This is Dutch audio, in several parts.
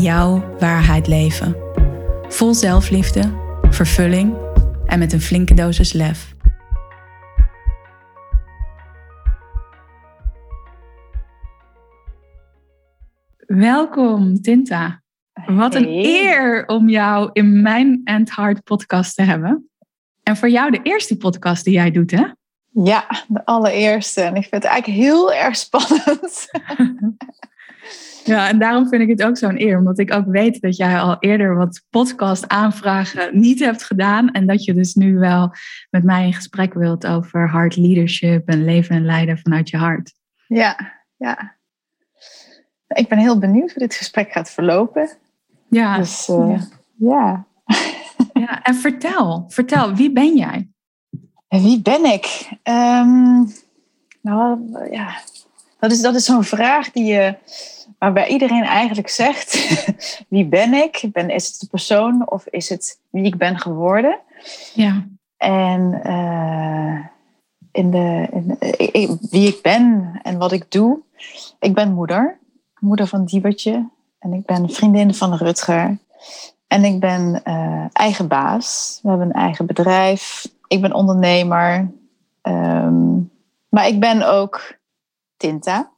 jouw waarheid leven. Vol zelfliefde, vervulling en met een flinke dosis lef. Welkom, Tinta. Wat een eer om jou in mijn End Heart podcast te hebben. En voor jou de eerste podcast die jij doet, hè? Ja, de allereerste. En ik vind het eigenlijk heel erg spannend. Ja, en daarom vind ik het ook zo'n eer, omdat ik ook weet dat jij al eerder wat podcast aanvragen niet hebt gedaan en dat je dus nu wel met mij in gesprek wilt over hard leadership en leven en leiden vanuit je hart. Ja, ja. Ik ben heel benieuwd hoe dit gesprek gaat verlopen. Ja. Dus, uh, ja. ja. En vertel, vertel, wie ben jij? En wie ben ik? Um, nou, ja, dat is, dat is zo'n vraag die je waarbij iedereen eigenlijk zegt: wie ben ik? ben? Is het de persoon of is het wie ik ben geworden? Ja. En uh, in de, in, wie ik ben en wat ik doe. Ik ben moeder, moeder van Diebertje. En ik ben vriendin van Rutger. En ik ben uh, eigen baas. We hebben een eigen bedrijf. Ik ben ondernemer. Um, maar ik ben ook Tinta.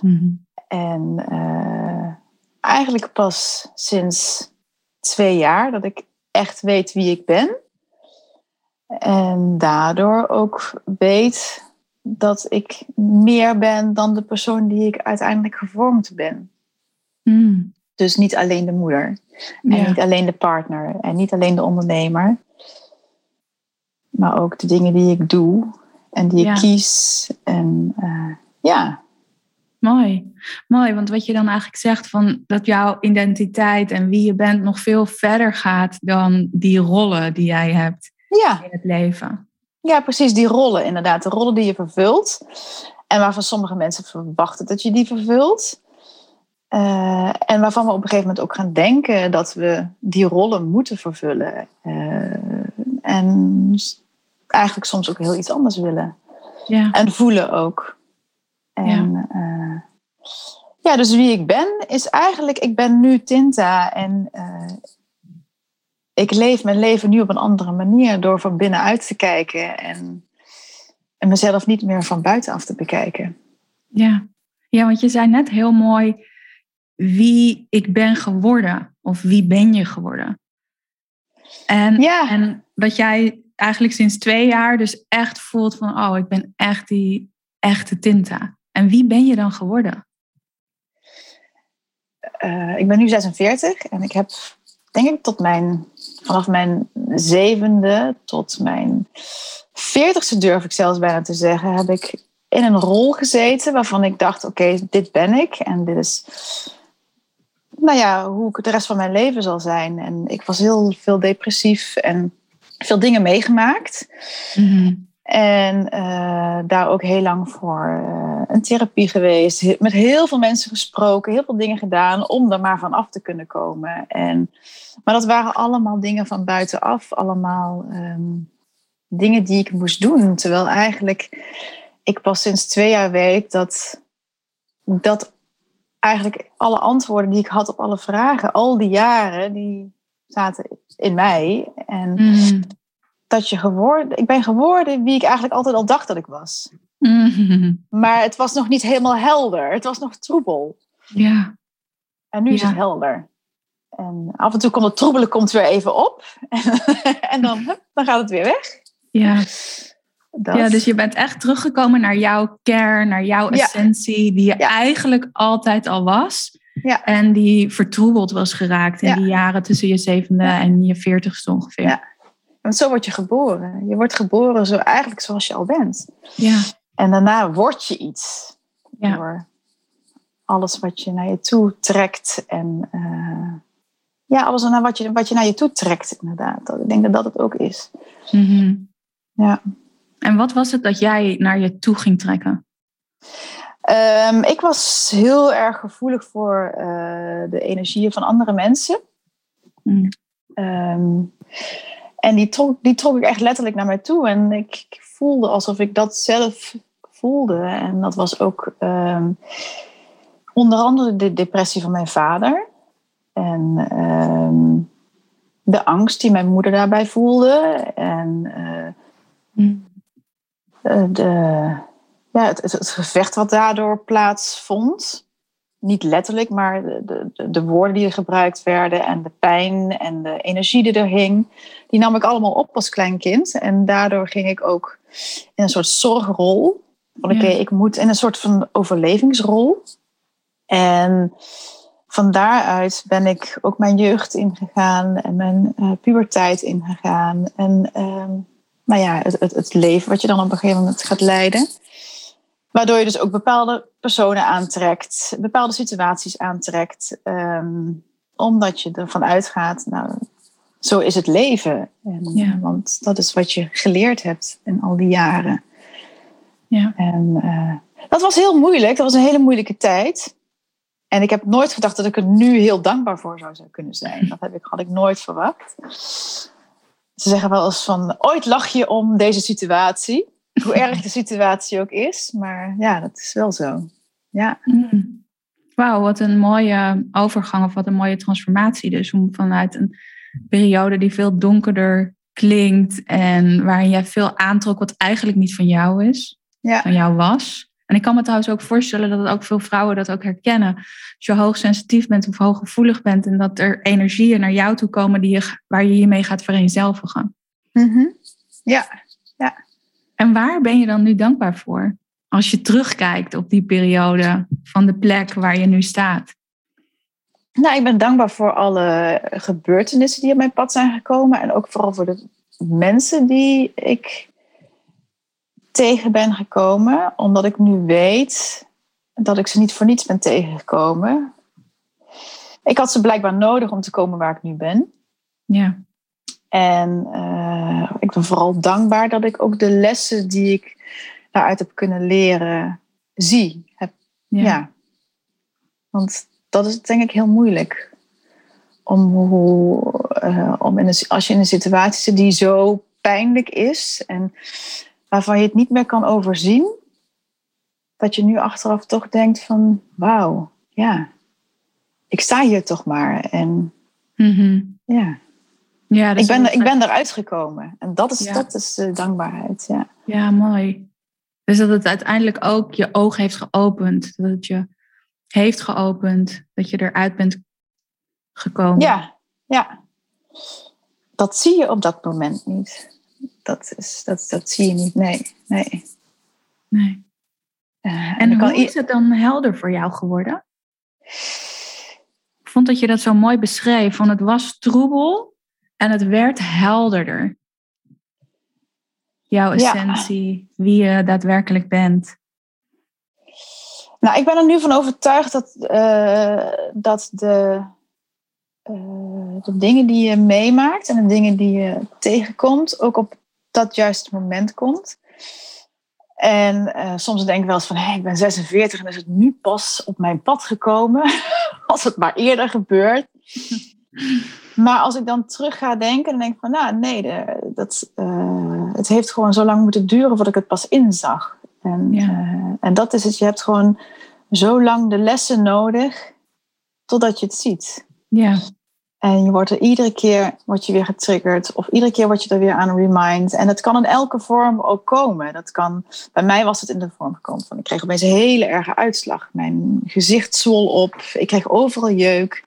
Mm -hmm. En uh, eigenlijk pas sinds twee jaar dat ik echt weet wie ik ben. En daardoor ook weet dat ik meer ben dan de persoon die ik uiteindelijk gevormd ben. Mm. Dus niet alleen de moeder. En ja. niet alleen de partner. En niet alleen de ondernemer. Maar ook de dingen die ik doe. En die ik kies. En uh, ja, Mooi, mooi. Want wat je dan eigenlijk zegt van dat jouw identiteit en wie je bent nog veel verder gaat dan die rollen die jij hebt ja. in het leven. Ja, precies, die rollen inderdaad. De rollen die je vervult en waarvan sommige mensen verwachten dat je die vervult. Uh, en waarvan we op een gegeven moment ook gaan denken dat we die rollen moeten vervullen. Uh, en eigenlijk soms ook heel iets anders willen. Ja. En voelen ook. En ja. Uh, ja, dus wie ik ben is eigenlijk, ik ben nu Tinta en uh, ik leef mijn leven nu op een andere manier door van binnenuit te kijken en, en mezelf niet meer van buitenaf te bekijken. Ja. ja, want je zei net heel mooi wie ik ben geworden of wie ben je geworden. En, ja. en dat jij eigenlijk sinds twee jaar dus echt voelt van oh, ik ben echt die echte Tinta. En wie ben je dan geworden? Uh, ik ben nu 46 en ik heb, denk ik, tot mijn, vanaf mijn zevende tot mijn veertigste durf ik zelfs bijna te zeggen, heb ik in een rol gezeten waarvan ik dacht, oké, dit ben ik en dit is, nou ja, hoe ik de rest van mijn leven zal zijn. En ik was heel veel depressief en veel dingen meegemaakt. -hmm. En uh, daar ook heel lang voor uh, een therapie geweest. Met heel veel mensen gesproken, heel veel dingen gedaan om er maar van af te kunnen komen. En, maar dat waren allemaal dingen van buitenaf. Allemaal um, dingen die ik moest doen. Terwijl eigenlijk ik pas sinds twee jaar weet dat, dat eigenlijk alle antwoorden die ik had op alle vragen, al die jaren, die zaten in mij. En mm dat je geworden, ik ben geworden wie ik eigenlijk altijd al dacht dat ik was. Mm-hmm. Maar het was nog niet helemaal helder. Het was nog troebel. Ja. En nu is het helder. En af en toe komt het troebelen komt weer even op. en dan, dan gaat het weer weg. Ja. Dat. Ja, dus je bent echt teruggekomen naar jouw kern, naar jouw essentie, die je ja. eigenlijk altijd al was. Ja. En die vertroebeld was geraakt in die jaren tussen je zevende en je veertigste ongeveer. Want zo word je geboren. Je wordt geboren zo eigenlijk zoals je al bent. Ja. En daarna word je iets. Ja. Door alles wat je naar je toe trekt. En ja, alles naar wat je, wat je naar je toe trekt, inderdaad. Ik denk dat dat het ook is. Mhm. Ja. En wat was het dat jij naar je toe ging trekken? Ehm, ik was heel erg gevoelig voor de energieën van andere mensen. Mm. Ehm, en die trok, die trok ik echt letterlijk naar mij toe. En ik, ik voelde alsof ik dat zelf voelde. En dat was ook ehm, onder andere de depressie van mijn vader. En ehm, de angst die mijn moeder daarbij voelde. En uh, de, ja, het, het, gevecht wat daardoor plaatsvond niet letterlijk, maar de, de, de, woorden die er gebruikt werden en de pijn en de energie die er hing, die nam ik allemaal op als klein kind. En daardoor ging ik ook in een soort zorgrol. Van oké, ik moet in een soort van overlevingsrol. En van daaruit ben ik ook mijn jeugd ingegaan en mijn uh, puberteit ingegaan. En uh, nou ja, het, het, het leven wat je dan op een gegeven moment gaat leiden. Waardoor je dus ook bepaalde personen aantrekt, bepaalde situaties aantrekt. Um, omdat je ervan uitgaat, nou, zo is het leven. En, Ja. Want dat is wat je geleerd hebt in al die jaren. Ja. En eh, dat was heel moeilijk. Dat was een hele moeilijke tijd. En ik heb nooit gedacht dat ik er nu heel dankbaar voor zou zou kunnen zijn. Dat heb ik, had ik nooit verwacht. Ze zeggen wel eens van, ooit lach je om deze situatie. Hoe erg de situatie ook is. Maar ja, dat is wel zo. Ja. Mm. Wauw, wat een mooie overgang of wat een mooie transformatie. Dus om vanuit een periode die veel donkerder klinkt en waarin jij veel aantrok wat eigenlijk niet van jou is, Ja. van jou was. En ik kan me trouwens ook voorstellen dat ook veel vrouwen dat ook herkennen. Als je hoogsensitief bent of hooggevoelig bent en dat er energieën naar jou toe komen die je, waar je je mee gaat vereenzelvigen. Mhm. Ja. En waar ben je dan nu dankbaar voor? Als je terugkijkt op die periode van de plek waar je nu staat. Nou, ik ben dankbaar voor alle gebeurtenissen die op mijn pad zijn gekomen. En ook vooral voor de mensen die ik tegen ben gekomen. Omdat ik nu weet dat ik ze niet voor niets ben tegengekomen. Ik had ze blijkbaar nodig om te komen waar ik nu ben. Ja. En uh, ik ben vooral dankbaar dat ik ook de lessen die ik daaruit heb kunnen leren zie. Heb, Ja. ja. Want dat is denk ik heel moeilijk. Om, hoe, uh, om in een, als je in een situatie zit die zo pijnlijk is en waarvan je het niet meer kan overzien, dat je nu achteraf toch denkt van wauw, ja, ik sta hier toch maar. En Mhm. ja, ja ik, ben, ik ben eruit gekomen. En dat is, Ja. dat is de dankbaarheid. Ja. Ja, mooi. Dus dat het uiteindelijk ook je oog heeft geopend. Dat het je heeft geopend. Dat je eruit bent gekomen. ja, ja. Dat zie je op dat moment niet. Dat, is, dat, dat zie je niet, nee. nee. Nee. Uh, En hoe is het dan helder voor jou geworden? Ik vond dat je dat zo mooi beschreef. Van het was troebel en het werd helderder. Jouw Ja. essentie, wie je daadwerkelijk bent. Nou, ik ben er nu van overtuigd dat, eh, dat de, eh, de dingen die je meemaakt en de dingen die je tegenkomt, ook op dat juiste moment komt. En eh, soms denk ik wel eens van, hé, ik ben 46 en is het nu pas op mijn pad gekomen, als het maar eerder gebeurt. Maar als ik dan terug ga denken, dan denk ik van, nou nee, dat, het heeft gewoon zo lang moeten duren voordat ik het pas inzag. En, Ja. eh, en dat is het, je hebt gewoon zo lang de lessen nodig totdat je het ziet. Ja, En je wordt er iedere keer word je weer getriggerd of iedere keer word je er weer aan remind. En dat kan in elke vorm ook komen. Dat kan, bij mij was het in de vorm gekomen van ik kreeg opeens een hele erge uitslag. Mijn gezicht zwol op, ik kreeg overal jeuk.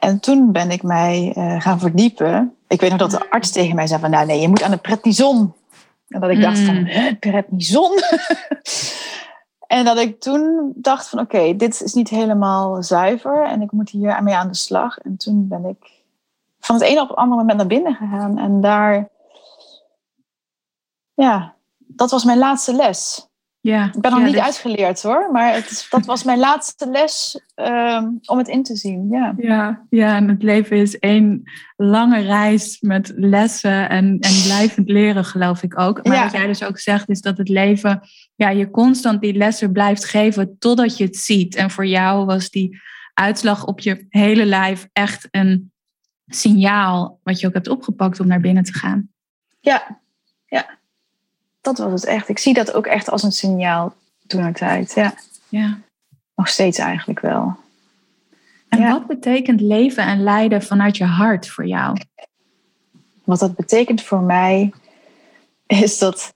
En toen ben ik mij eh, gaan verdiepen. Ik weet nog dat de arts tegen mij zei van nou nee, je moet aan de prednison. En dat ik dacht van Mm. "Huh, prednison? En dat ik toen dacht van oké, dit is niet helemaal zuiver en ik moet hier mee aan de slag. En toen ben ik van het ene op het andere moment naar binnen gegaan. En daar, ja, dat was mijn laatste les. Ja, ik ben nog niet uitgeleerd hoor, maar het dat was mijn laatste les ehm, om het in te zien. Ja. Ja, ja, en het leven is één lange reis met lessen en, en blijvend leren, geloof ik ook. Maar wat jij dus ook zegt, is dat het leven ja, je constant die lessen blijft geven totdat je het ziet. En voor jou was die uitslag op je hele lijf echt een signaal wat je ook hebt opgepakt om naar binnen te gaan. Ja, ja dat was het echt. Ik zie dat ook echt als een signaal toen naar tijd. Ja. ja. Nog steeds eigenlijk wel. En wat betekent leven en lijden vanuit je hart voor jou? Wat dat betekent voor mij is dat.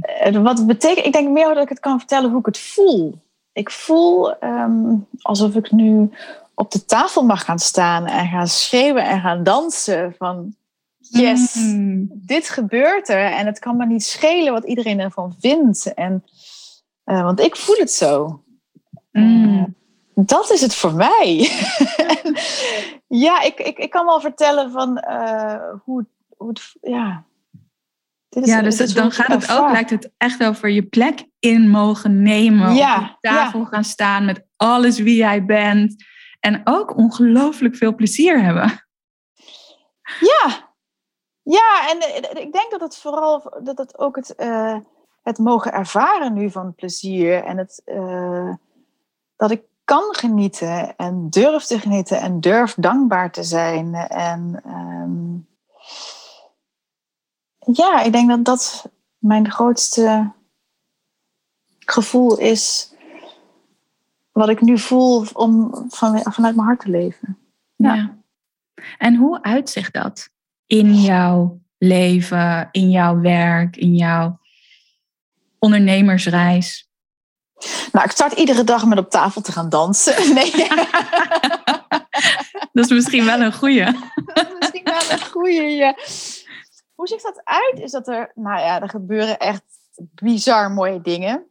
Eh, wat betekent, ik denk meer dat ik het kan vertellen hoe ik het voel. Ik voel ehm, alsof ik nu op de tafel mag gaan staan en gaan schreeuwen en gaan dansen. Van yes, mm. dit gebeurt er en het kan me niet schelen wat iedereen ervan vindt. En, uh, want ik voel het zo. Mm. Uh, dat is het voor mij. ja, ik, ik, ik kan wel vertellen van uh, hoe, hoe het, ja. Dit is, ja, dus dan gaat het ook, lijkt het echt over je plek in mogen nemen. Ja, op de tafel gaan staan met alles wie jij bent. En ook ongelooflijk veel plezier hebben. Ja, ja, en eh, ik denk dat het vooral dat het ook het, uh, het mogen ervaren nu van plezier en het, uh, dat ik kan genieten en durf te genieten en durf dankbaar te zijn. En um, ja, ik denk dat dat mijn grootste gevoel is wat ik nu voel om van, vanuit mijn hart te leven. Ja. ja. En hoe uitzicht dat? In jouw leven, in jouw werk, in jouw ondernemersreis? Nou, ik start iedere dag met op tafel te gaan dansen. Nee. dat is misschien wel een goeie. dat is misschien wel een goeie, ja. Hoe ziet dat uit? Is dat er, nou ja, er gebeuren echt bizar mooie dingen.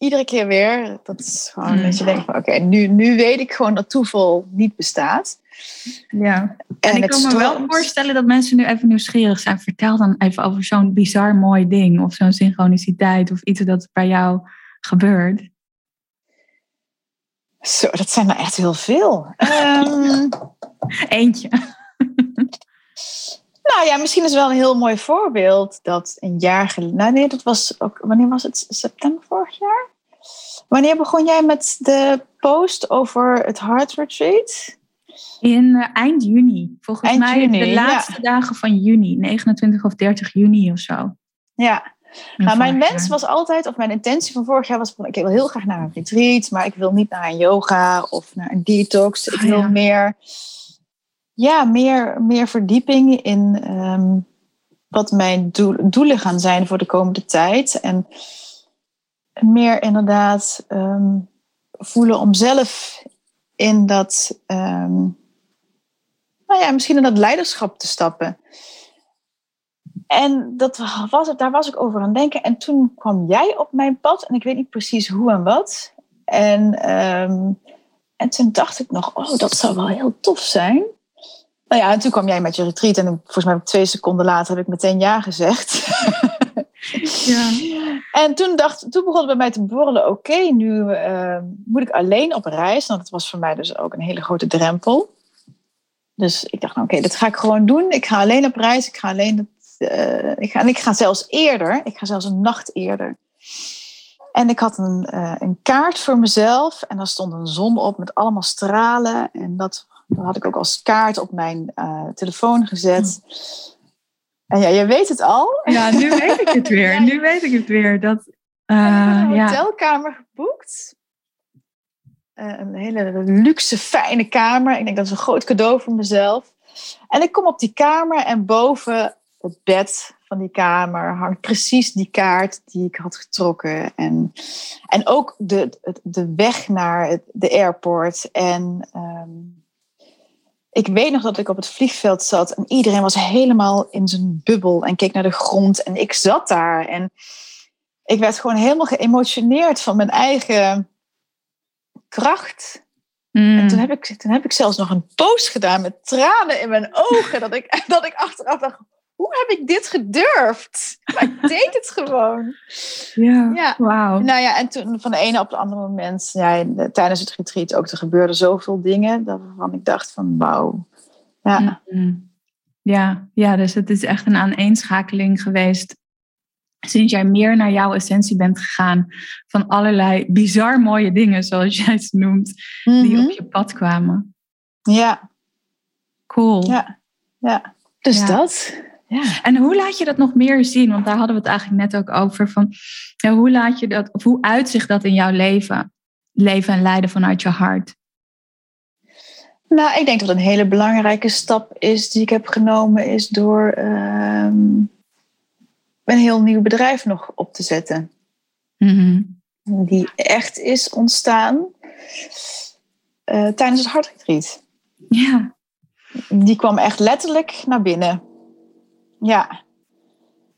Iedere keer weer. Dat is gewoon mm. dat je denkt van, oké, nu, nu weet ik gewoon dat toeval niet bestaat. Ja, en, ik kan me wel voorstellen dat mensen nu even nieuwsgierig zijn. Vertel dan even over zo'n bizar mooi ding of zo'n synchroniciteit of iets dat bij jou gebeurt. Zo, dat zijn er echt heel veel. Um, Eentje. Nou ja, misschien is wel een heel mooi voorbeeld dat een jaar geleden. Nou nee, dat was ook. Wanneer was het? September vorig jaar? Wanneer begon jij met de post over het Heart Retreat? In uh, eind juni. Volgens mij de laatste dagen van juni. 29 of 30 juni of zo. Ja. Nou, mijn wens was altijd, of mijn intentie van vorig jaar was, ik wil heel graag naar een retreat, maar ik wil niet naar een yoga of naar een detox. Ik ah, wil meer, ja, meer, meer verdieping in um, wat mijn doelen gaan zijn voor de komende tijd. En meer inderdaad um, voelen om zelf in dat um, nou ja, misschien in dat leiderschap te stappen. En dat was het, daar was ik over aan het denken. En toen kwam jij op mijn pad en ik weet niet precies hoe en wat. En, en toen dacht ik nog, oh, dat zou wel heel tof zijn. Nou ja, en toen kwam jij met je retreat en volgens mij twee seconden later heb ik meteen ja gezegd. Ja. En toen, dacht, toen begon het bij mij te borrelen, oké, nu uh, moet ik alleen op reis. Want dat was voor mij dus ook een hele grote drempel. Dus ik dacht, nou, oké, dat ga ik gewoon doen. Ik ga alleen op reis. Ik ga alleen. uh, ik, ga, en ik ga zelfs eerder. Ik ga zelfs een nacht eerder. En ik had een, uh, een kaart voor mezelf. En daar stond een zon op met allemaal stralen. En dat, dat had ik ook als kaart op mijn uh, telefoon gezet. En ja, je weet het al. Ja, nu weet ik het weer. Nu weet ik het weer. Dat, uh, heb een hotelkamer geboekt. Eh, een hele luxe, fijne kamer. Ik denk dat is een groot cadeau voor mezelf. En ik kom op die kamer en boven het bed van die kamer hangt precies die kaart die ik had getrokken. En, en ook de, de weg naar de airport. En ehm, ik weet nog dat ik op het vliegveld zat en iedereen was helemaal in zijn bubbel en keek naar de grond. En ik zat daar en ik werd gewoon helemaal geëmotioneerd van mijn eigen kracht. En hmm. toen heb, ik, toen heb ik zelfs nog een post gedaan met tranen in mijn ogen. dat, ik, dat ik achteraf dacht, hoe heb ik dit gedurfd? Maar ik deed het gewoon. Ja, Ja. wauw. Nou ja, en toen van de ene op het andere moment, ja, tijdens het retreat ook, er gebeurden zoveel dingen waarvan ik dacht van wauw. Ja, Mhm. Ja, ja, dus het is echt een aaneenschakeling geweest. Sinds jij meer naar jouw essentie bent gegaan van allerlei bizar mooie dingen, zoals jij het noemt, die Mhm. op je pad kwamen. ja, Cool. ja, ja. Dus Ja. dat. Ja. En hoe laat je dat nog meer zien? Want daar hadden we het eigenlijk net ook over. Van, hoe laat je dat, of hoe uitzicht dat in jouw leven? Leven en leiden vanuit je hart. Nou, ik denk dat een hele belangrijke stap is die ik heb genomen, is door ehm, een heel nieuw bedrijf nog op te zetten. Mhm. Die echt is ontstaan eh, tijdens het hartretreat. Ja. Die kwam echt letterlijk naar binnen. Ja,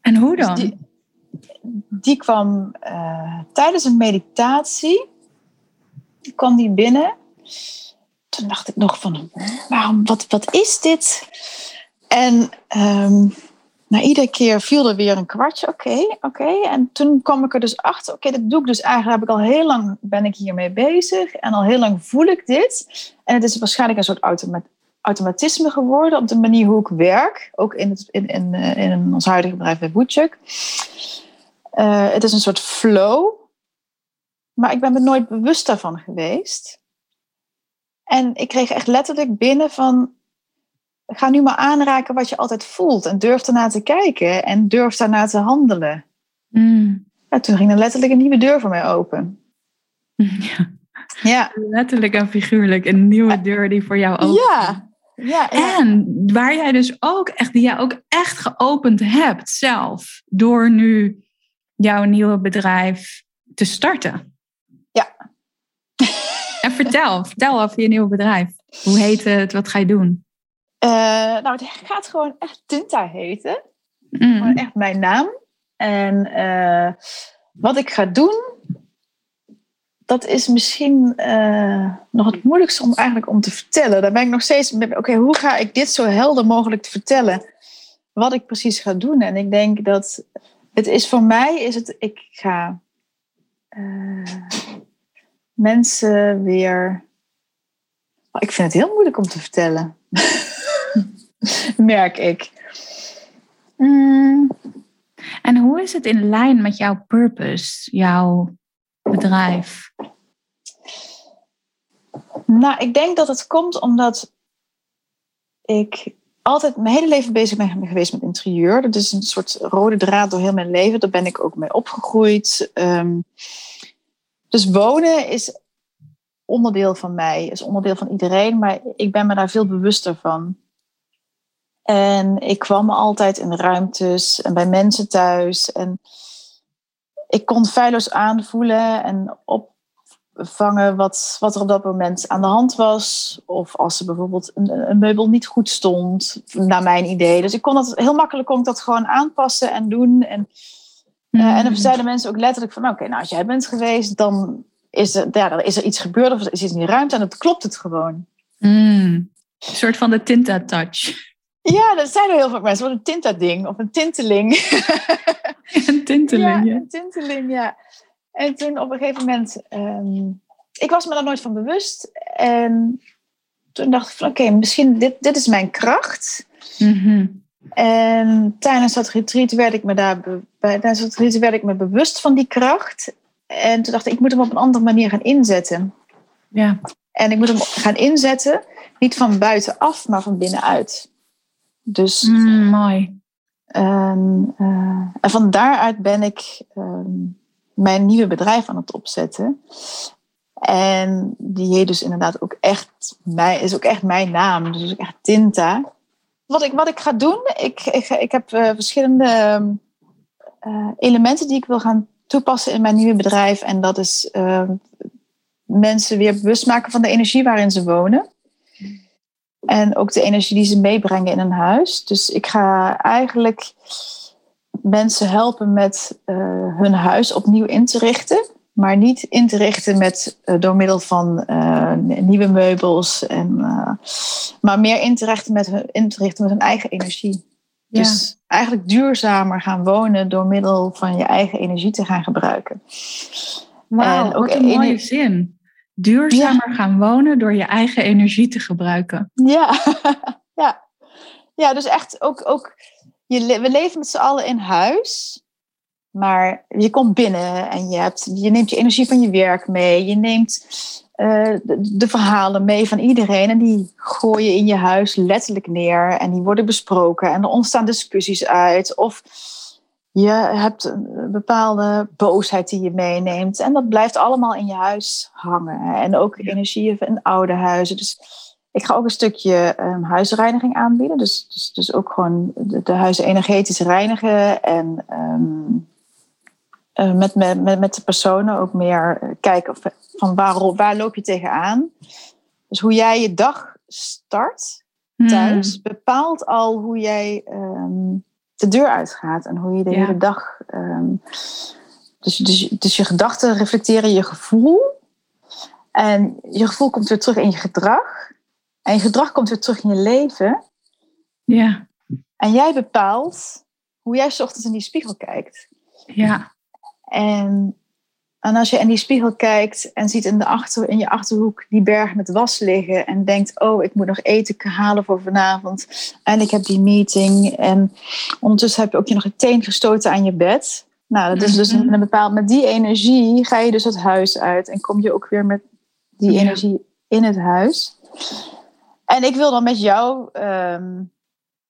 En hoe dus dan? die, die kwam eh, tijdens een meditatie. kwam die binnen. Toen dacht ik nog van, waarom, wat, wat is dit? En ehm na iedere keer viel er weer een kwartje. Oké, oké. En toen kwam ik er dus achter. Oké, dat doe ik dus eigenlijk. Heb ik al heel lang ben ik hiermee bezig. En al heel lang voel ik dit. En het is waarschijnlijk een soort automa- automatisme geworden. Op de manier hoe ik werk. Ook in, het, in, in, eh, in ons huidige bedrijf bij Woodchuck. Eh, het is een soort flow. Maar ik ben me nooit bewust daarvan geweest. En ik kreeg echt letterlijk binnen van... Ga nu maar aanraken wat je altijd voelt. En durf ernaar te kijken. En durf daarnaar te handelen. Mm. Ja, toen ging er letterlijk een nieuwe deur voor mij open. Ja, Ja. letterlijk en figuurlijk een nieuwe deur die voor jou open. Ja. Ja, ja. En waar jij dus ook echt, die jij ook echt geopend hebt zelf, door nu jouw nieuwe bedrijf te starten. Ja. En vertel, vertel over je nieuwe bedrijf. Hoe heet het? Wat ga je doen? Eh, nou, het gaat gewoon echt Tinta heten. Mm. Gewoon echt mijn naam. En eh, wat ik ga doen, dat is misschien eh, nog het moeilijkste om eigenlijk om te vertellen. Daar ben ik nog steeds. Oké, hoe ga ik dit zo helder mogelijk te vertellen? Wat ik precies ga doen. En ik denk dat het is voor mij is het, ik ga eh, mensen weer. Ik vind het heel moeilijk om te vertellen. Merk ik. Mm, En hoe is het in lijn met jouw purpose, jouw bedrijf? Nou, ik denk dat het komt omdat ik altijd mijn hele leven bezig ben geweest met interieur. Dat is een soort rode draad door heel mijn leven. Daar ben ik ook mee opgegroeid. Ehm, dus wonen is onderdeel van mij, is onderdeel van iedereen, maar ik ben me daar veel bewuster van. En ik kwam altijd in ruimtes en bij mensen thuis. En ik kon feilloos aanvoelen en opvangen wat, wat er op dat moment aan de hand was. Of als er bijvoorbeeld een, een meubel niet goed stond, naar mijn idee. Dus ik kon dat heel makkelijk kon ik dat gewoon aanpassen en doen. En, eh, en dan zeiden mensen ook letterlijk van, oké, nou als jij bent geweest, dan is er, ja, dan is er iets gebeurd of er is iets in die ruimte en dan klopt het gewoon. Mm. Een soort van de Tinta touch. Ja, dat zeiden heel veel mensen. Wat een tinta-ding of een tinteling. Een tinteling, ja, een tinteling, ja. En toen op een gegeven moment... ehm, ik was me daar nooit van bewust. En toen dacht ik van... Oké, misschien dit, dit is mijn kracht. Mhm. En tijdens dat retreat werd ik me daar... tijdens dat retreat werd ik me bewust van die kracht. En toen dacht ik, ik moet hem op een andere manier gaan inzetten. Ja. En ik moet hem gaan inzetten, niet van buitenaf, maar van binnenuit. Dus Mm, mooi. En, eh, en van daaruit ben ik ehm, mijn nieuwe bedrijf aan het opzetten. En die heet dus inderdaad ook echt, mij, is ook echt mijn naam. Dus ook echt Tinta. Wat ik, wat ik ga doen, ik, ik, ik heb eh, verschillende eh, elementen die ik wil gaan toepassen in mijn nieuwe bedrijf. En dat is mensen weer bewust maken van de energie waarin ze wonen. En ook de energie die ze meebrengen in een huis. Dus ik ga eigenlijk mensen helpen met eh, hun huis opnieuw in te richten. Maar niet in te richten met, eh, door middel van eh, nieuwe meubels. En, maar meer in te, richten met hun, in te richten met hun eigen energie. Dus eigenlijk duurzamer gaan wonen door middel van je eigen energie te gaan gebruiken. Wauw, ook een mooie zin. Duurzamer gaan wonen door je eigen energie te gebruiken. Ja, ja. ja dus echt ook, ook je, we leven met z'n allen in huis. Maar je komt binnen en je, hebt, je neemt je energie van je werk mee. Je neemt uh, de, verhalen mee van iedereen. En die gooi je in je huis letterlijk neer. En die worden besproken. En er ontstaan discussies uit. Of je hebt een bepaalde boosheid die je meeneemt. En dat blijft allemaal in je huis hangen. En ook energieën in oude huizen. Dus ik ga ook een stukje um, huisreiniging aanbieden. Dus, dus, dus ook gewoon de, de huizen energetisch reinigen. En um, uh, met, met, met de personen ook meer uh, kijken van waar, waar loop je tegenaan. Dus hoe jij je dag start hmm. thuis bepaalt al hoe jij um, de deur uitgaat en hoe je de ja. hele dag. Um, dus, dus, dus je gedachten reflecteren je gevoel. En je gevoel komt weer terug in je gedrag. En je gedrag komt weer terug in je leven. Ja. En jij bepaalt hoe jij s ochtends in die spiegel kijkt. Ja. En, en als je in die spiegel kijkt en ziet in, de achter, in je achterhoek die berg met was liggen en denkt, oh, ik moet nog eten halen voor vanavond en ik heb die meeting en ondertussen heb je ook je nog een teen gestoten aan je bed. Nou, dat is dus mhm. een, bepaald, met die energie ga je dus het huis uit en kom je ook weer met die energie in het huis. En ik wil dan met jou um,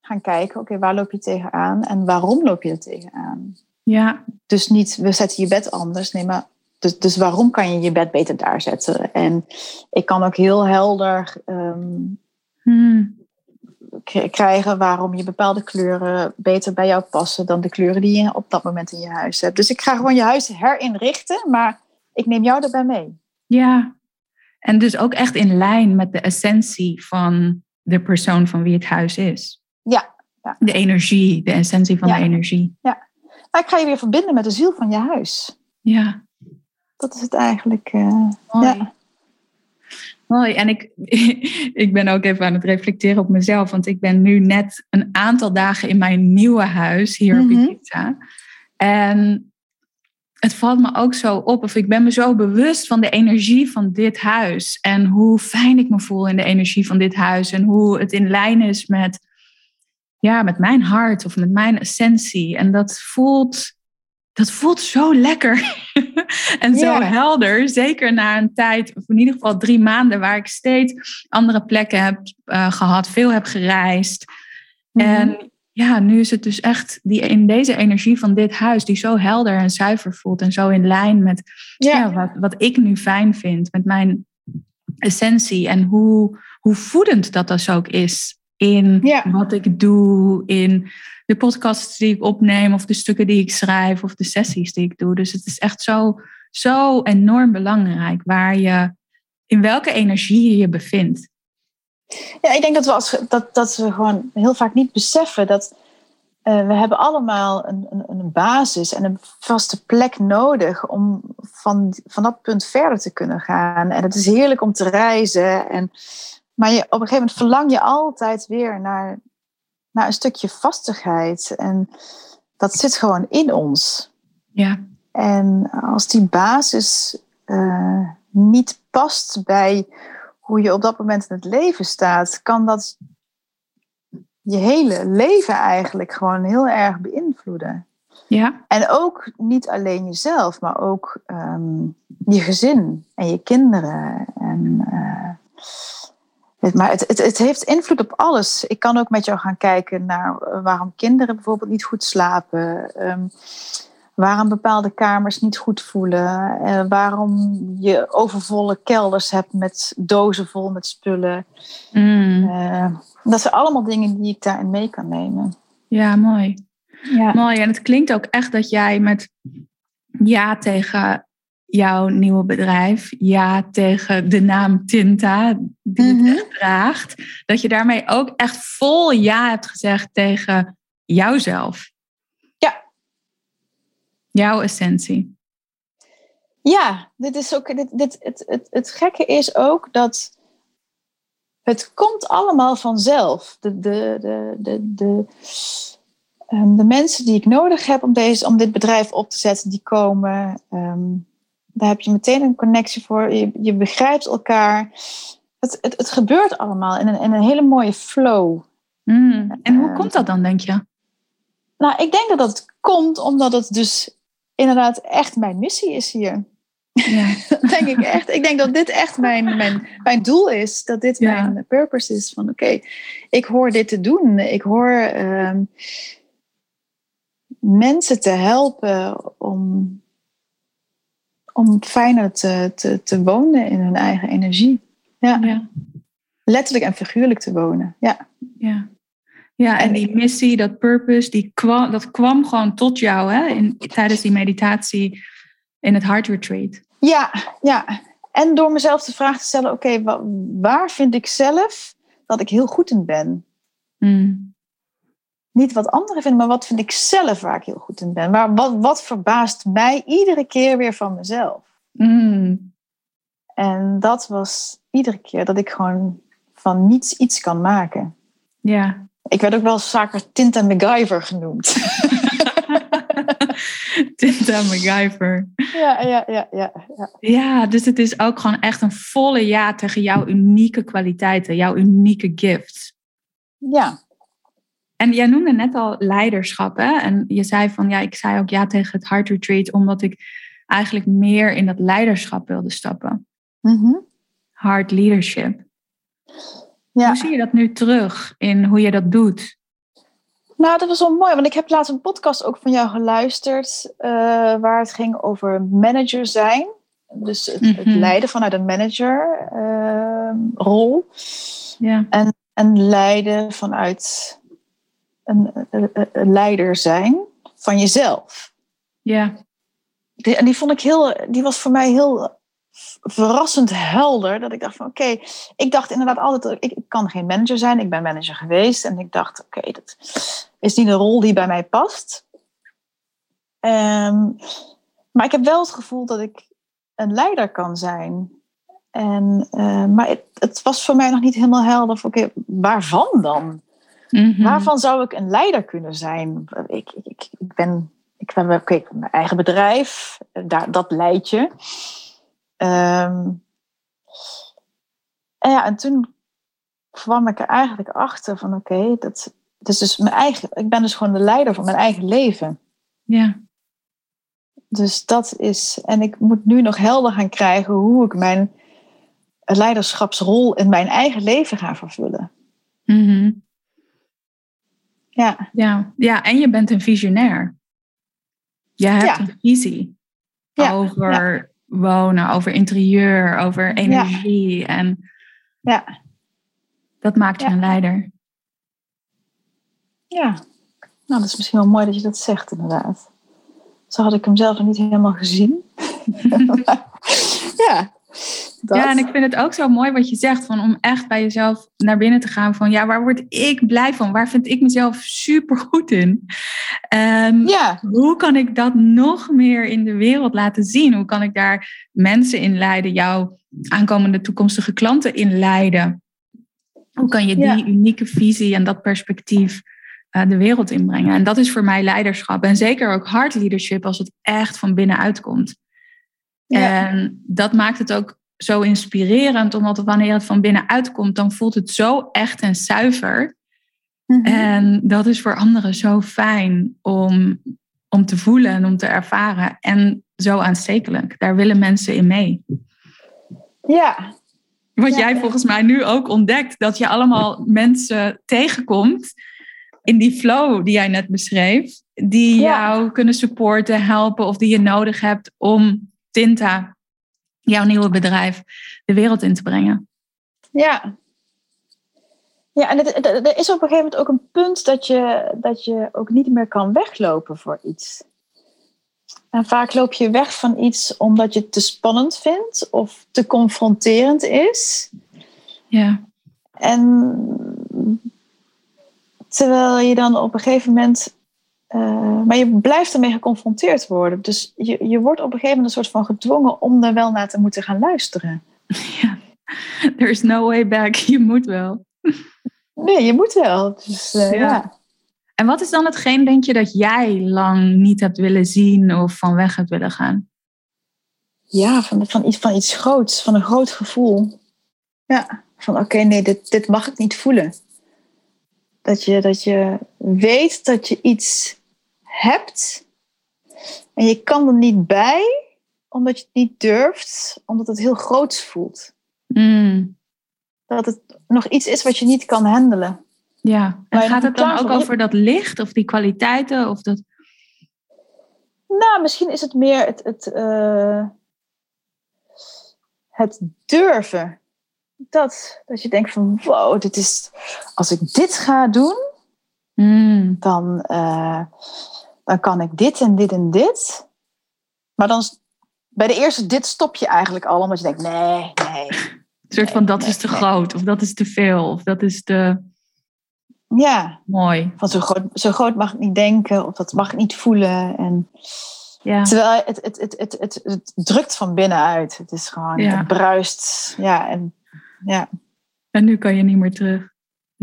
gaan kijken, oké, waar loop je tegenaan en waarom loop je er tegenaan? Ja. Dus niet, we zetten je bed anders. Nee, maar dus, dus waarom kan je je bed beter daar zetten? En ik kan ook heel helder um, hmm. krijgen waarom je bepaalde kleuren beter bij jou passen dan de kleuren die je op dat moment in je huis hebt. Dus ik ga gewoon je huis herinrichten, maar ik neem jou erbij mee. Ja, en dus ook echt in lijn met de essentie van de persoon van wie het huis is. Ja. ja. De energie, de essentie van de energie. Ja. Maar ik ga je weer verbinden met de ziel van je huis. Ja. Dat is het eigenlijk. Uh, Mooi. Ja. Mooi. En ik, ik ben ook even aan het reflecteren op mezelf. Want ik ben nu net een aantal dagen in mijn nieuwe huis hier op mhm. Ibiza. En het valt me ook zo op, of ik ben me zo bewust van de energie van dit huis. En hoe fijn ik me voel in de energie van dit huis. En hoe het in lijn is met ja, met mijn hart of met mijn essentie. En dat voelt, dat voelt zo lekker en zo helder. Zeker na een tijd, of in ieder geval drie maanden, waar ik steeds andere plekken heb uh, gehad, veel heb gereisd. Mhm. En ja, nu is het dus echt die, in deze energie van dit huis, die zo helder en zuiver voelt en zo in lijn met ja. wat, wat ik nu fijn vind, met mijn essentie en hoe, hoe voedend dat dus ook is in wat ik doe, in de podcasts die ik opneem, of de stukken die ik schrijf, of de sessies die ik doe. Dus het is echt zo, zo enorm belangrijk waar je, in welke energie je je bevindt. Ja, ik denk dat we, als, dat, dat we gewoon heel vaak niet beseffen dat uh, we hebben allemaal een, een, een, basis en een vaste plek nodig om van, van dat punt verder te kunnen gaan. En het is heerlijk om te reizen en maar je, op een gegeven moment verlang je altijd weer naar, naar een stukje vastigheid. En dat zit gewoon in ons. Ja. En als die basis uh, niet past bij hoe je op dat moment in het leven staat, kan dat je hele leven eigenlijk gewoon heel erg beïnvloeden. Ja. En ook niet alleen jezelf, maar ook um, je gezin en je kinderen. En, uh, maar het, het, het, heeft invloed op alles. Ik kan ook met jou gaan kijken naar eh, waarom kinderen bijvoorbeeld niet goed slapen. Um, waarom bepaalde kamers niet goed voelen. Uh, waarom je overvolle kelders hebt met dozen vol met spullen. Mm. Uh, dat zijn allemaal dingen die ik daarin mee kan nemen. Ja, mooi. Ja. Mooi. En het klinkt ook echt dat jij met ja tegen jouw nieuwe bedrijf ja tegen de naam Tinta, die het mhm. draagt, dat je daarmee ook echt vol ja hebt gezegd tegen jouzelf. Ja. Jouw essentie. Ja, dit is ook, dit, dit, het, het, het gekke is ook dat het komt allemaal vanzelf. De, de, de, de, de, ehm, de mensen die ik nodig heb om, deze, om dit bedrijf op te zetten, die komen. Ehm, daar heb je meteen een connectie voor. Je, je begrijpt elkaar. Het, het, het gebeurt allemaal in een, in een hele mooie flow. Mm. En hoe komt dat dan, denk je? Nou, ik denk dat dat komt omdat het dus inderdaad echt mijn missie is hier. Ja. denk ik echt. Ik denk dat dit echt mijn, mijn, mijn doel is. Dat dit mijn purpose is. Van oké, ik hoor dit te doen. Ik hoor ehm, mensen te helpen om, om fijner te, te, te wonen in hun eigen energie. Ja. ja. Letterlijk en figuurlijk te wonen. Ja. ja. Ja, en die missie, dat purpose, die kwam, dat kwam gewoon tot jou hè, in, tijdens die meditatie in het Heart Retreat. Ja, ja. En door mezelf de vraag te stellen: oké, waar vind ik zelf dat ik heel goed in ben? Hmm. Niet wat anderen vinden, maar wat vind ik zelf waar ik heel goed in ben? Waar, wat, wat verbaast mij iedere keer weer van mezelf? Hmm. En dat was iedere keer dat ik gewoon van niets iets kan maken. Ja. Ik werd ook wel vaker Tinta MacGyver genoemd. Tinta MacGyver. Ja, ja, ja, ja, ja. Ja, dus het is ook gewoon echt een volle ja tegen jouw unieke kwaliteiten, jouw unieke gifts. Ja. En jij noemde net al leiderschap, hè? En je zei van, ja, ik zei ook ja tegen het Heart Retreat, omdat ik eigenlijk meer in dat leiderschap wilde stappen. Mm Heart leadership. Ja. Hoe zie je dat nu terug in hoe je dat doet? Nou, dat was wel mooi, want ik heb laatst een podcast ook van jou geluisterd, uh, waar het ging over manager zijn. Dus het, het mhm. leiden vanuit een managerrol. Uh, ja. en, en leiden vanuit een, een, leider zijn van jezelf. Ja. Die, en die vond ik heel, die was voor mij heel verrassend helder. Dat ik dacht van oké, ik dacht inderdaad altijd, ik, ik, kan geen manager zijn. Ik ben manager geweest en ik dacht oké, dat is niet een rol die bij mij past. Um, maar ik heb wel het gevoel dat ik een leider kan zijn. En, uh, maar het, het, was voor mij nog niet helemaal helder. Oké, waarvan dan? Mm Waarvan zou ik een leider kunnen zijn? Ik, ik, ik ben, ik heb okay, mijn eigen bedrijf, daar, dat leid je. Um, en ja, en toen kwam ik er eigenlijk achter van oké, dat, dat is dus mijn eigen, ik ben dus gewoon de leider van mijn eigen leven. Ja. Dus dat is, en ik moet nu nog helder gaan krijgen hoe ik mijn leiderschapsrol in mijn eigen leven ga vervullen. Mm Ja. ja. Ja, en je bent een visionair. Je hebt een visie ja. over wonen, over interieur, over energie. En ja. dat maakt je een leider. Ja, nou dat is misschien wel mooi dat je dat zegt inderdaad. Zo had ik hem zelf nog niet helemaal gezien. ja, ja, en ik vind het ook zo mooi wat je zegt, van om echt bij jezelf naar binnen te gaan van, ja, waar word ik blij van? Waar vind ik mezelf super goed in? En ja. hoe kan ik dat nog meer in de wereld laten zien? Hoe kan ik daar mensen in leiden, jouw aankomende toekomstige klanten in leiden? Hoe kan je die unieke visie en dat perspectief uh, de wereld inbrengen? En dat is voor mij leiderschap. En zeker ook hard leadership als het echt van binnenuit komt. Ja. En dat maakt het ook zo inspirerend, omdat wanneer het van binnenuit komt, dan voelt het zo echt en zuiver. Mhm. En dat is voor anderen zo fijn om, om te voelen en om te ervaren. En zo aanstekelijk. Daar willen mensen in mee. Ja. Wat jij volgens mij nu ook ontdekt, dat je allemaal mensen tegenkomt in die flow die jij net beschreef, die jou kunnen supporten, helpen of die je nodig hebt om Tinta jouw nieuwe bedrijf de wereld in te brengen. Ja. Ja, en er is op een gegeven moment ook een punt dat je, dat je ook niet meer kan weglopen voor iets. En vaak loop je weg van iets omdat je het te spannend vindt of te confronterend is. Ja. En terwijl je dan op een gegeven moment uh, maar je blijft ermee geconfronteerd worden. Dus je, je wordt op een gegeven moment een soort van gedwongen om er wel naar te moeten gaan luisteren. Ja, there is no way back. Je moet wel. Nee, je moet wel. Dus, uh, ja. ja. En wat is dan hetgeen, denk je, dat jij lang niet hebt willen zien of van weg hebt willen gaan? Ja, van, van, iets, van iets groots, van een groot gevoel. Ja, van oké, nee, dit, dit mag ik niet voelen. Dat je, dat je weet dat je iets hebt en je kan er niet bij, omdat je het niet durft, omdat het heel groots voelt. Mm. Dat het nog iets is wat je niet kan handelen. Ja, en gaat het dan ook over dat licht of die kwaliteiten? Of dat... Nou, misschien is het meer het, het, eh, het durven. Dat, dat je denkt van, wow, dit is, als ik dit ga doen, Mm. dan, eh, dan kan ik dit en dit en dit. Maar dan bij de eerste dit stop je eigenlijk al, omdat je denkt, nee, nee. Een soort van dat is te nee. groot of dat is te veel of dat is te Ja, mooi. van zo groot, zo groot mag ik niet denken of dat mag ik niet voelen. En, Ja. terwijl het, het, het, het, het, het drukt van binnenuit. Het is gewoon, Ja. het bruist. Ja, en, ja. En nu kan je niet meer terug.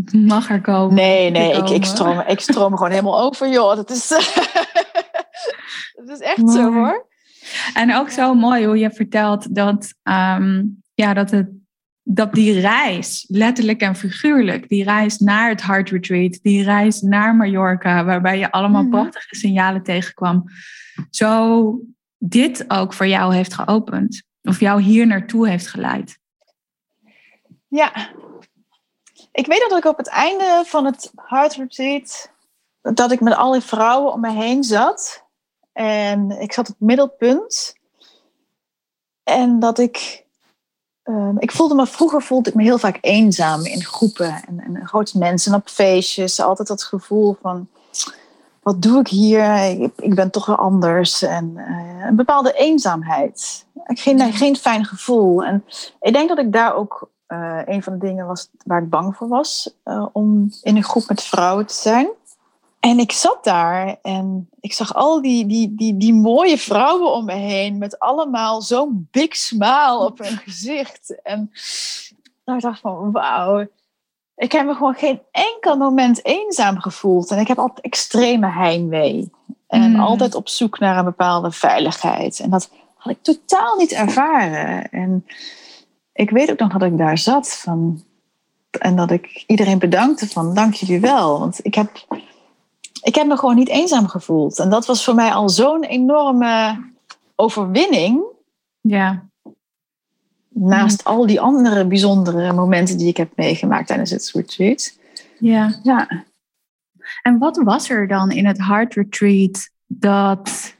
Het mag er komen. Nee, nee, ik, ik, stroom, ik stroom gewoon helemaal over, joh. Dat is, dat is echt zo, hoor. En ook zo mooi hoe je vertelt dat, ehm, ja, dat, het, dat die reis, letterlijk en figuurlijk, die reis naar het Heart Retreat, die reis naar Mallorca, waarbij je allemaal Mhm. prachtige signalen tegenkwam, zo dit ook voor jou heeft geopend. Of jou hier naartoe heeft geleid. Ja. Ik weet dat ik op het einde van het Heart Retreat... dat ik met al die vrouwen om me heen zat. En ik zat op het middelpunt. En dat ik... ehm, ik voelde me, vroeger voelde ik me heel vaak eenzaam in groepen. En, en grote mensen op feestjes. Altijd dat gevoel van... Wat doe ik hier? Ik, ik ben toch wel anders. En eh, een bepaalde eenzaamheid. Geen, geen fijn gevoel. En ik denk dat ik daar ook eh, een van de dingen was waar ik bang voor was. eh, om in een groep met vrouwen te zijn. En ik zat daar en ik zag al die, die, die, die mooie vrouwen om me heen. Met allemaal zo'n big smile op hun gezicht. En nou, ik dacht van wauw. Ik heb me gewoon geen enkel moment eenzaam gevoeld. En ik heb altijd extreme heimwee. En Mm. altijd op zoek naar een bepaalde veiligheid. En dat had ik totaal niet ervaren. En ik weet ook nog dat ik daar zat van, en dat ik iedereen bedankte van dank jullie wel. Want ik heb, ik heb me gewoon niet eenzaam gevoeld. En dat was voor mij al zo'n enorme overwinning. Ja, Naast al die andere bijzondere momenten die ik heb meegemaakt tijdens het retreat. ja. Ja, En wat was er dan in het Heart Retreat dat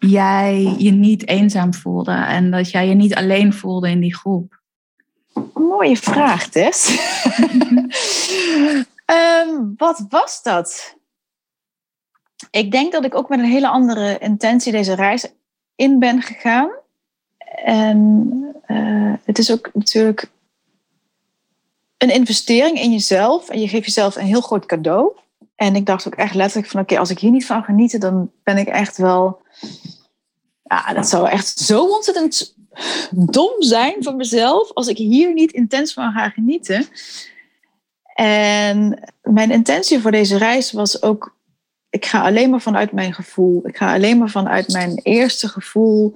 jij je niet eenzaam voelde en dat jij je niet alleen voelde in die groep? mooie vraag, Tess. Ehm, wat was dat? Ik denk dat ik ook met een hele andere intentie deze reis in ben gegaan. En eh, het is ook natuurlijk een investering in jezelf. En je geeft jezelf een heel groot cadeau. En ik dacht ook echt letterlijk van... oké, als ik hier niet van genieten... dan ben ik echt wel... Ja, dat zou echt zo ontzettend dom zijn van mezelf... als ik hier niet intens van ga genieten. En mijn intentie voor deze reis was ook... ik ga alleen maar vanuit mijn gevoel. Ik ga alleen maar vanuit mijn eerste gevoel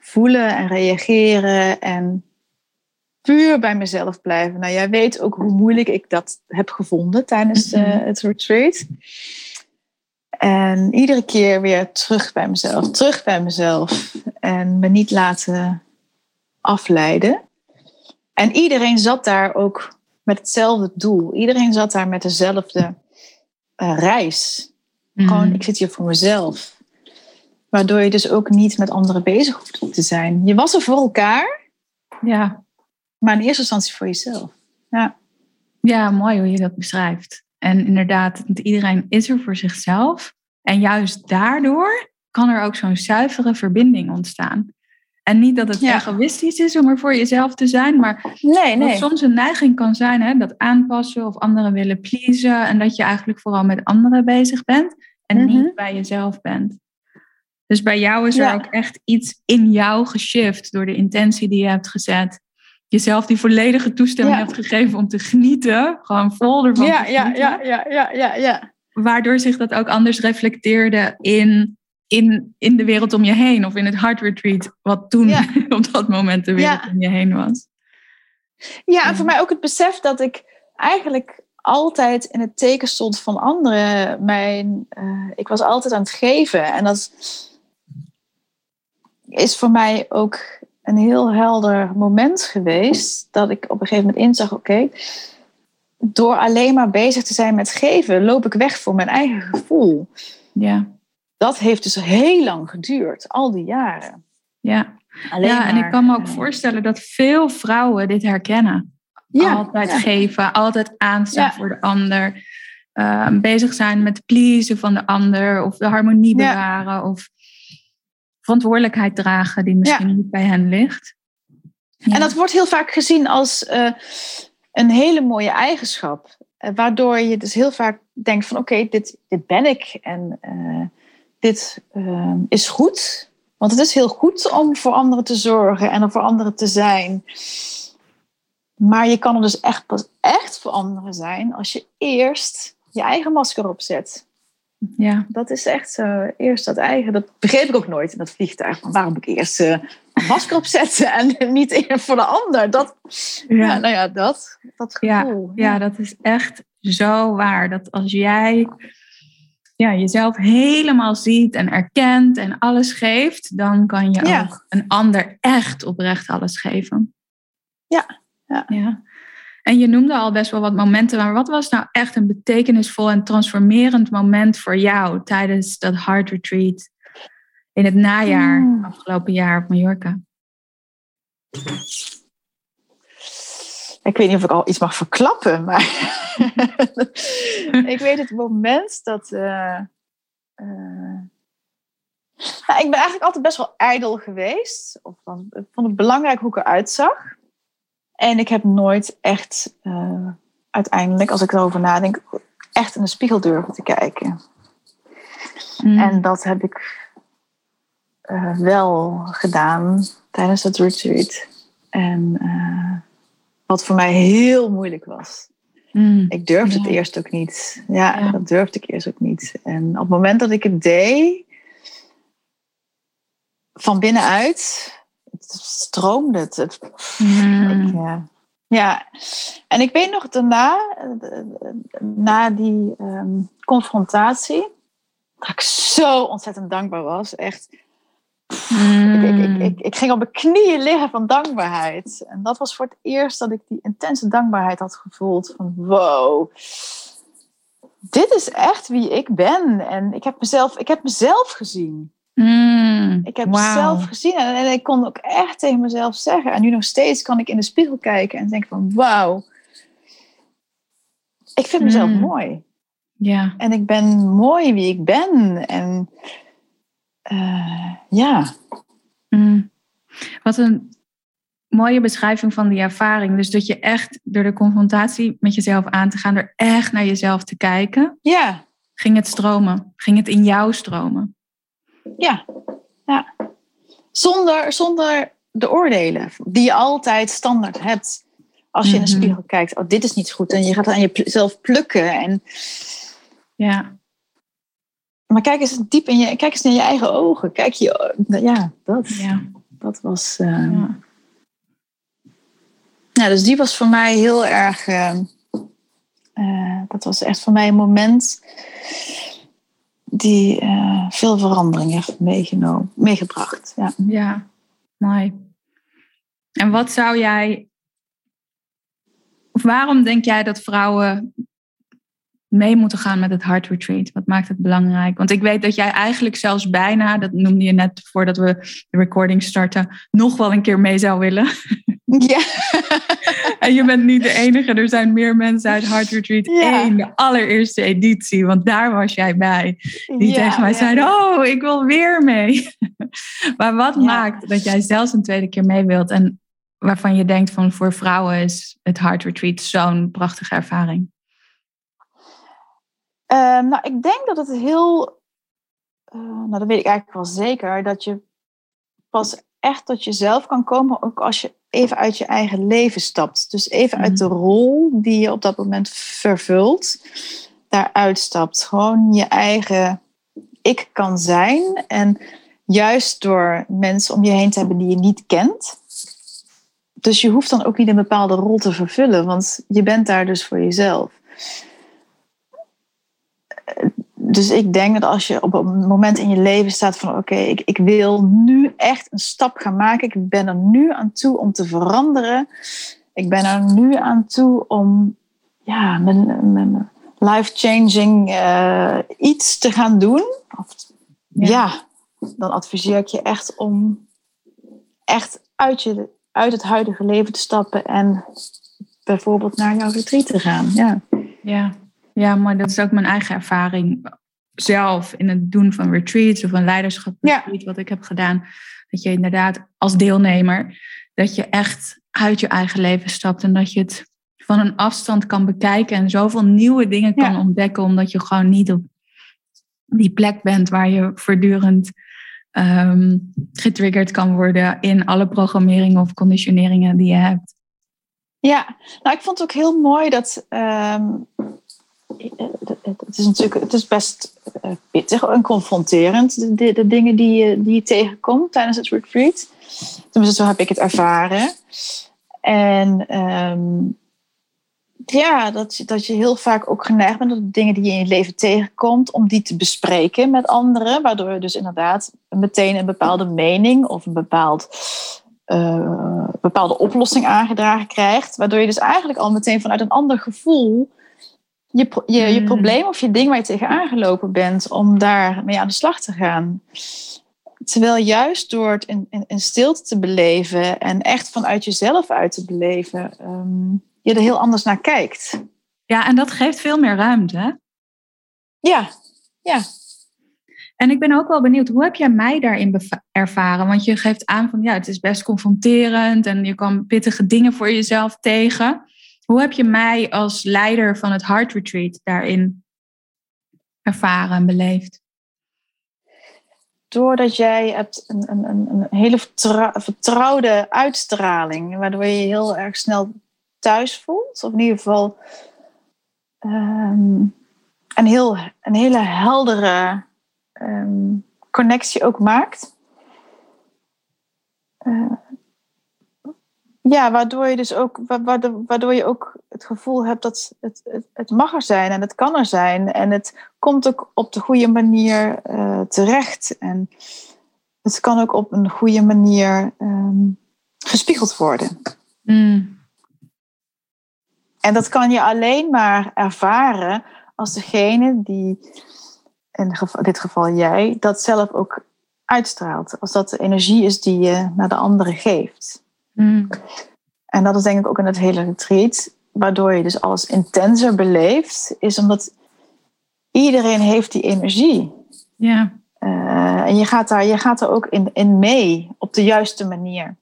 voelen en reageren en puur bij mezelf blijven. Nou, jij weet ook hoe moeilijk ik dat heb gevonden tijdens eh, Mhm. het retreat. En iedere keer weer terug bij mezelf, terug bij mezelf. En me niet laten afleiden. En iedereen zat daar ook met hetzelfde doel. Iedereen zat daar met dezelfde eh, reis. Gewoon, Mhm. ik zit hier voor mezelf. Waardoor je dus ook niet met anderen bezig hoeft te zijn. Je was er voor elkaar, Ja. Maar in eerste instantie voor jezelf. Ja, ja, mooi hoe je dat beschrijft. En inderdaad, iedereen is er voor zichzelf. En juist daardoor kan er ook zo'n zuivere verbinding ontstaan. En niet dat het Ja. egoïstisch is om er voor jezelf te zijn, maar nee, Wat soms een neiging kan zijn, hè, dat aanpassen of anderen willen pleasen. En dat je eigenlijk vooral met anderen bezig bent en Mhm. niet bij jezelf bent. Dus bij jou is er ook echt iets in jou geshift door de intentie die je hebt gezet. Jezelf die volledige toestemming Ja. hebt gegeven om te genieten. Gewoon vol ervan Ja, te ja, genieten. ja, ja, ja, ja, ja. waardoor zich dat ook anders reflecteerde in, in, in de wereld om je heen of in het Heart Retreat, wat toen op dat moment de wereld om je heen was. Ja, en voor mij ook het besef dat ik eigenlijk altijd in het teken stond van anderen. Mijn, uh, ik was altijd aan het geven. En dat is voor mij ook een heel helder moment geweest. Dat ik op een gegeven moment inzag: oké, door alleen maar bezig te zijn met geven, loop ik weg voor mijn eigen gevoel. Ja. Dat heeft dus heel lang geduurd, al die jaren. Ja, ja en ik kan me ook voorstellen dat veel vrouwen dit herkennen. Ja, altijd geven, altijd aanstaan voor de ander. Uh, bezig zijn met pleasen van de ander of de harmonie bewaren of verantwoordelijkheid dragen die misschien niet bij hen ligt. En dat wordt heel vaak gezien als uh, een hele mooie eigenschap. Uh, waardoor je dus heel vaak denkt van oké, dit, dit ben ik en uh, dit is goed. Want het is heel goed om voor anderen te zorgen en er voor anderen te zijn. Maar je kan er dus echt pas echt voor anderen zijn als je eerst je eigen masker opzet. Ja. Dat is echt zo. Eerst dat eigen. Dat begreep ik ook nooit in dat vliegtuig. waarom moet ik eerst uh, een masker opzetten en niet eerst voor de ander? Dat, ja. nou ja, dat, dat gevoel. Ja, ja, dat is echt zo waar. Dat als jij ja, jezelf helemaal ziet en erkent en alles geeft, dan kan je ook een ander echt oprecht alles geven. Ja. ja. ja. En je noemde al best wel wat momenten, maar wat was nou echt een betekenisvol en transformerend moment voor jou tijdens dat Heart Retreat in het najaar, hmm. afgelopen jaar op Mallorca? Ik weet niet of ik al iets mag verklappen, maar ik weet het moment dat. Uh, uh... Nou, ik ben eigenlijk altijd best wel ijdel geweest. Of, ik vond het belangrijk hoe ik eruit zag. En ik heb nooit echt, uh, uiteindelijk, als ik erover nadenk, echt in de spiegel durven te kijken. Mm. En dat heb ik uh, wel gedaan tijdens het retreat. En uh, wat voor mij heel moeilijk was. Mm. Ik durfde het eerst ook niet. Ja, ja, dat durfde ik eerst ook niet. En op het moment dat ik het deed, van binnenuit, stroomde het. het mm. ja. ja, en ik weet nog daarna, na die um, confrontatie, dat ik zo ontzettend dankbaar was. Echt. Mm. Ik, ik, ik, ik, ging op mijn knieën liggen van dankbaarheid. En dat was voor het eerst dat ik die intense dankbaarheid had gevoeld. Van wow, dit is echt wie ik ben. En ik heb mezelf, ik heb mezelf gezien. Mm, ik heb mezelf gezien en, en, ik kon ook echt tegen mezelf zeggen. En nu nog steeds kan ik in de spiegel kijken en denk van wauw. Ik vind mezelf mm. mooi. Ja. En ik ben mooi wie ik ben. En uh, ja. Mm. Wat een mooie beschrijving van die ervaring. Dus dat je echt door de confrontatie met jezelf aan te gaan, er echt naar jezelf te kijken. Ja. Ging het stromen? Ging het in jou stromen? Ja, ja. Zonder, zonder de oordelen die je altijd standaard hebt. Als je in de mhm. spiegel kijkt, oh, dit is niet goed. En je gaat aan jezelf plukken. En... Ja. Maar kijk eens diep in je, kijk eens naar je eigen ogen. Kijk je, ja, dat, ja. dat was. Uh... Ja. ja. dus die was voor mij heel erg. Uh, uh, dat was echt voor mij een moment die uh, veel verandering heeft meegenomen, meegebracht. Ja. ja, mooi. En wat zou jij, of waarom denk jij dat vrouwen mee moeten gaan met het Heart Retreat? Wat maakt het belangrijk? Want ik weet dat jij eigenlijk zelfs bijna, dat noemde je net voordat we de recording starten, nog wel een keer mee zou willen. Ja. en je bent niet de enige. Er zijn meer mensen uit Heart Retreat ja. 1, de allereerste editie. Want daar was jij bij. Die ja, tegen mij zeiden, oh, ik wil weer mee. maar wat maakt dat jij zelfs een tweede keer mee wilt? En waarvan je denkt van voor vrouwen is het Heart Retreat zo'n prachtige ervaring? Um, nou, ik denk dat het heel... Uh, nou, dat weet ik eigenlijk wel zeker. Dat je pas echt tot jezelf kan komen, ook als je even uit je eigen leven stapt. Dus even uit de mhm. rol die je op dat moment vervult. daaruit stapt. Gewoon je eigen ik kan zijn. En juist door mensen om je heen te hebben die je niet kent. Dus je hoeft dan ook niet een bepaalde rol te vervullen, want je bent daar dus voor jezelf. Dus ik denk dat als je op een moment in je leven staat van oké, ik, ik wil nu echt een stap gaan maken. Ik ben er nu aan toe om te veranderen. Ik ben er nu aan toe om ja, mijn, mijn life-changing uh, iets te gaan doen. Of, ja. ja. dan adviseer ik je echt om echt uit, je, uit het huidige leven te stappen en bijvoorbeeld naar jouw retreat te gaan. Ja. Ja. Ja, maar dat is ook mijn eigen ervaring zelf in het doen van retreats of een leiderschap retreat, wat ik heb gedaan. Dat je inderdaad als deelnemer, dat je echt uit je eigen leven stapt en dat je het van een afstand kan bekijken en zoveel nieuwe dingen kan ontdekken, omdat je gewoon niet op die plek bent waar je voortdurend um, getriggerd kan worden in alle programmeringen of conditioneringen die je hebt. Ja, nou ik vond het ook heel mooi dat um, het is natuurlijk het is best pittig en confronterend, de, dingen die je, die je tegenkomt tijdens het retreat. Tenminste, zo heb ik het ervaren. En um, ja, dat, dat je heel vaak ook geneigd bent om dingen die je in je leven tegenkomt, om die te bespreken met anderen. Waardoor je dus inderdaad meteen een bepaalde mening of een bepaald, uh, bepaalde oplossing aangedragen krijgt. Waardoor je dus eigenlijk al meteen vanuit een ander gevoel je, je, je hmm. probleem of je ding waar je tegenaan gelopen bent, om daar mee aan de slag te gaan. Terwijl juist door het in, in, in stilte te beleven en echt vanuit jezelf uit te beleven. Ehm, je er heel anders naar kijkt. Ja, en dat geeft veel meer ruimte. Ja, ja. En ik ben ook wel benieuwd, hoe heb jij mij daarin ervaren? Want je geeft aan van ja, het is best confronterend en je kwam pittige dingen voor jezelf tegen. Hoe heb je mij als leider van het Heart Retreat daarin ervaren en beleefd? Doordat jij hebt een, een, een hele vertrouwde uitstraling, waardoor je heel erg snel thuis voelt. Of in ieder geval um, een, heel, een hele heldere ehm, connectie ook maakt. Uh, ja, waardoor je dus ook, waardoor, je ook het gevoel hebt dat het, het, het, mag er zijn en het kan er zijn. En het komt ook op de goede manier uh, terecht. En het kan ook op een goede manier um, gespiegeld worden. Mm. En dat kan je alleen maar ervaren als degene die, in dit geval jij, dat zelf ook uitstraalt. Als dat de energie is die je naar de anderen geeft. Mm. En dat is denk ik ook in het hele retreat, waardoor je dus alles intenser beleeft, is omdat iedereen heeft die energie. Ja. Uh, en je gaat, daar, je gaat er ook in, in mee op de juiste manier.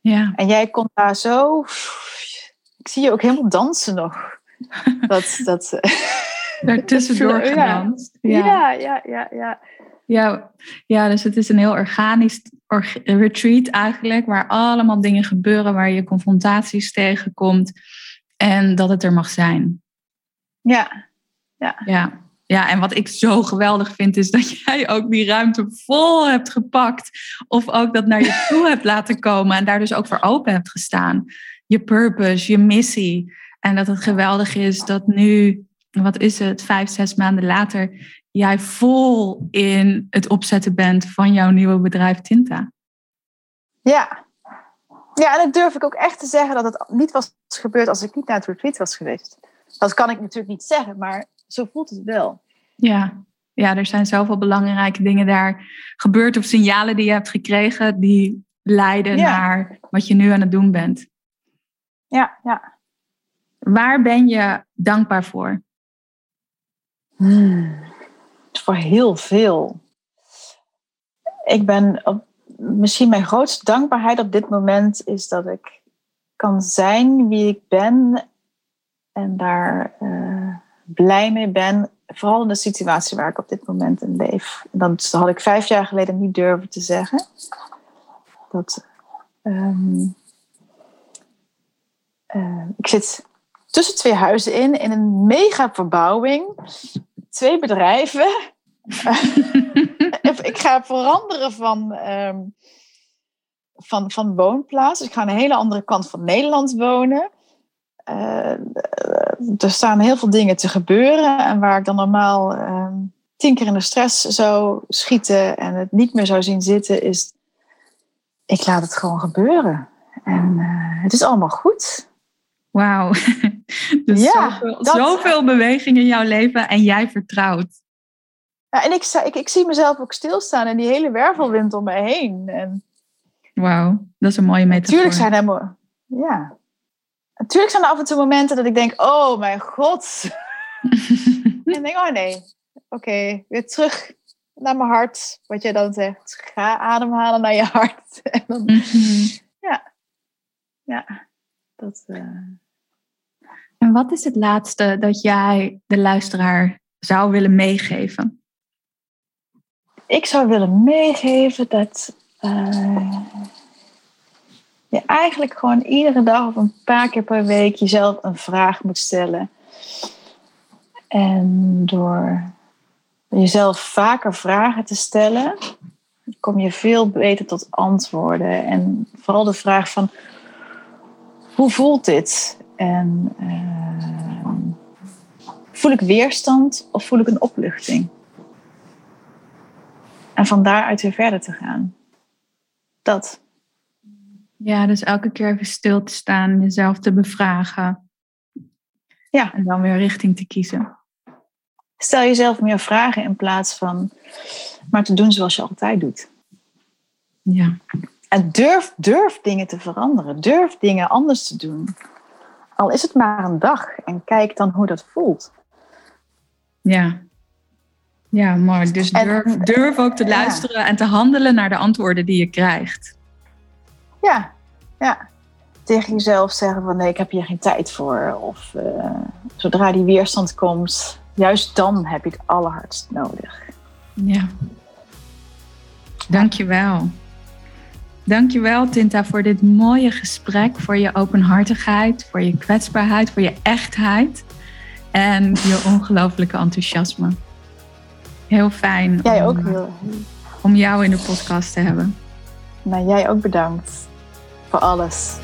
Ja. En jij komt daar zo ik zie je ook helemaal dansen nog. Dat, dat, Daartussendoor gedanst. Ja. ja, ja, ja, ja. Ja, ja, dus het is een heel organisch retreat eigenlijk, waar allemaal dingen gebeuren, waar je confrontaties tegenkomt en dat het er mag zijn. Ja, ja. ja. Ja, en wat ik zo geweldig vind, is dat jij ook die ruimte vol hebt gepakt. Of ook dat naar je toe hebt laten komen en daar dus ook voor open hebt gestaan je purpose, je missie. En dat het geweldig is dat nu, wat is het, vijf, zes maanden later, jij vol in het opzetten bent van jouw nieuwe bedrijf Tinta. Ja. Ja, en dat durf ik ook echt te zeggen dat het niet was gebeurd als ik niet naar het retreat was geweest. Dat kan ik natuurlijk niet zeggen, maar zo voelt het wel. Ja, ja er zijn zoveel belangrijke dingen daar gebeurd of signalen die je hebt gekregen die leiden naar wat je nu aan het doen bent ja, ja. Waar ben je dankbaar voor? Hmm, voor heel veel. Ik ben op, misschien mijn grootste dankbaarheid op dit moment is dat ik kan zijn wie ik ben en daar uh, blij mee ben. Vooral in de situatie waar ik op dit moment in leef. Dat had ik vijf jaar geleden niet durven te zeggen. Dat um, uh, ik zit tussen twee huizen in, in een mega verbouwing. Twee bedrijven. ik ga veranderen van, ehm, van, van woonplaats. Ik ga aan een hele andere kant van Nederland wonen. Uh, er staan heel veel dingen te gebeuren. En waar ik dan normaal ehm, tien keer in de stress zou schieten en het niet meer zou zien zitten, is ik laat het gewoon gebeuren. En uh, het is allemaal goed. Wauw. Dus ja, zoveel, dat, zoveel beweging in jouw leven en jij vertrouwt. Ja, en ik, ik, ik zie mezelf ook stilstaan en die hele wervelwind om mij heen. En Wauw, dat is een mooie metafoor. Natuurlijk zijn er, ja. Natuurlijk zijn er af en toe momenten dat ik denk, oh mijn god. en denk, oh nee, oké, weer terug naar mijn hart. Wat jij dan zegt, ga ademhalen naar je hart. en dan, mhm. Ja, ja, dat... Uh... En wat is het laatste dat jij de luisteraar zou willen meegeven? Ik zou willen meegeven dat uh, je eigenlijk gewoon iedere dag of een paar keer per week jezelf een vraag moet stellen. En door jezelf vaker vragen te stellen, kom je veel beter tot antwoorden. En vooral de vraag van hoe voelt dit? En uh, voel ik weerstand of voel ik een opluchting? En van daaruit weer verder te gaan. Dat. Ja, dus elke keer even stil te staan, jezelf te bevragen. Ja. En dan weer richting te kiezen. Stel jezelf meer vragen in plaats van maar te doen zoals je altijd doet. Ja. En durf, durf dingen te veranderen. Durf dingen anders te doen. Al is het maar een dag. En kijk dan hoe dat voelt. Ja. Ja, mooi. Dus durf, durf ook te luisteren en te handelen naar de antwoorden die je krijgt. Ja, ja. Tegen jezelf zeggen van nee, ik heb hier geen tijd voor. Of uh, zodra die weerstand komt, juist dan heb je het allerhardst nodig. Ja. Dankjewel. Dankjewel Tinta voor dit mooie gesprek, voor je openhartigheid, voor je kwetsbaarheid, voor je echtheid en je ongelooflijke enthousiasme. Heel fijn jij om, ook heel... om jou in de podcast te hebben. Nou, jij ook bedankt voor alles.